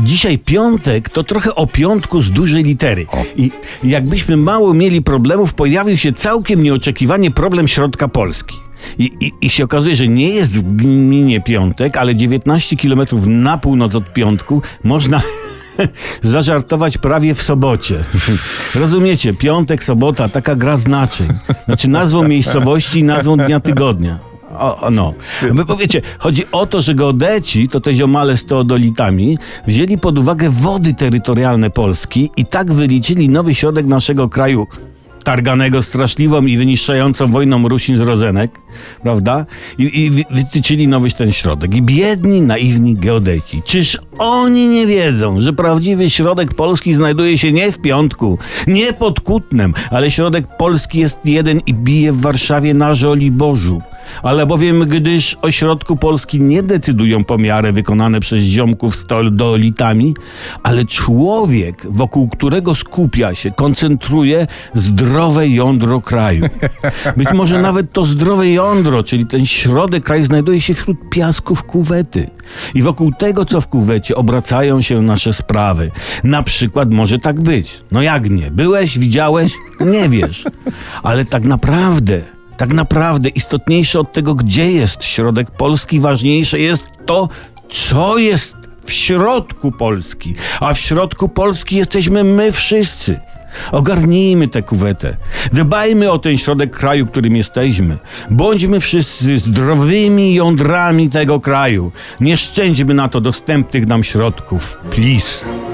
Dzisiaj piątek to trochę o piątku z dużej litery. I jakbyśmy mało mieli problemów, pojawił się całkiem nieoczekiwanie problem środka Polski. I, i, I się okazuje, że nie jest w gminie piątek, ale 19 km na północ od piątku można zażartować prawie w sobocie. Rozumiecie? Piątek, sobota, taka gra znaczeń. Znaczy nazwą miejscowości i nazwą dnia tygodnia. O, o, no. Wy powiecie, chodzi o to, że geodeci, to te ziomale z teodolitami, wzięli pod uwagę wody terytorialne Polski i tak wyliczyli nowy środek naszego kraju, targanego straszliwą i wyniszczającą wojną Rusin z Rodzenek, prawda? I, i wy- wytyczyli nowy ten środek. I biedni, naiwni geodeci. Czyż oni nie wiedzą, że prawdziwy środek Polski znajduje się nie w Piątku, nie pod Kutnem, ale środek Polski jest jeden i bije w Warszawie na Żoliborzu. Ale bowiem, gdyż o środku Polski nie decydują pomiary wykonane przez ziomków z teodolitami, ale człowiek, wokół którego skupia się, koncentruje zdrowe jądro kraju. Być może nawet to zdrowe jądro, czyli ten środek kraju, znajduje się wśród piasków kuwety. I wokół tego, co w kuwecie, obracają się nasze sprawy. Na przykład może tak być. No jak nie? Byłeś, widziałeś? Nie wiesz. Ale tak naprawdę tak naprawdę istotniejsze od tego, gdzie jest środek Polski, ważniejsze jest to, co jest w środku Polski. A w środku Polski jesteśmy my wszyscy. Ogarnijmy tę kuwetę. Dbajmy o ten środek kraju, którym jesteśmy. Bądźmy wszyscy zdrowymi jądrami tego kraju. Nie szczędźmy na to dostępnych nam środków. Please.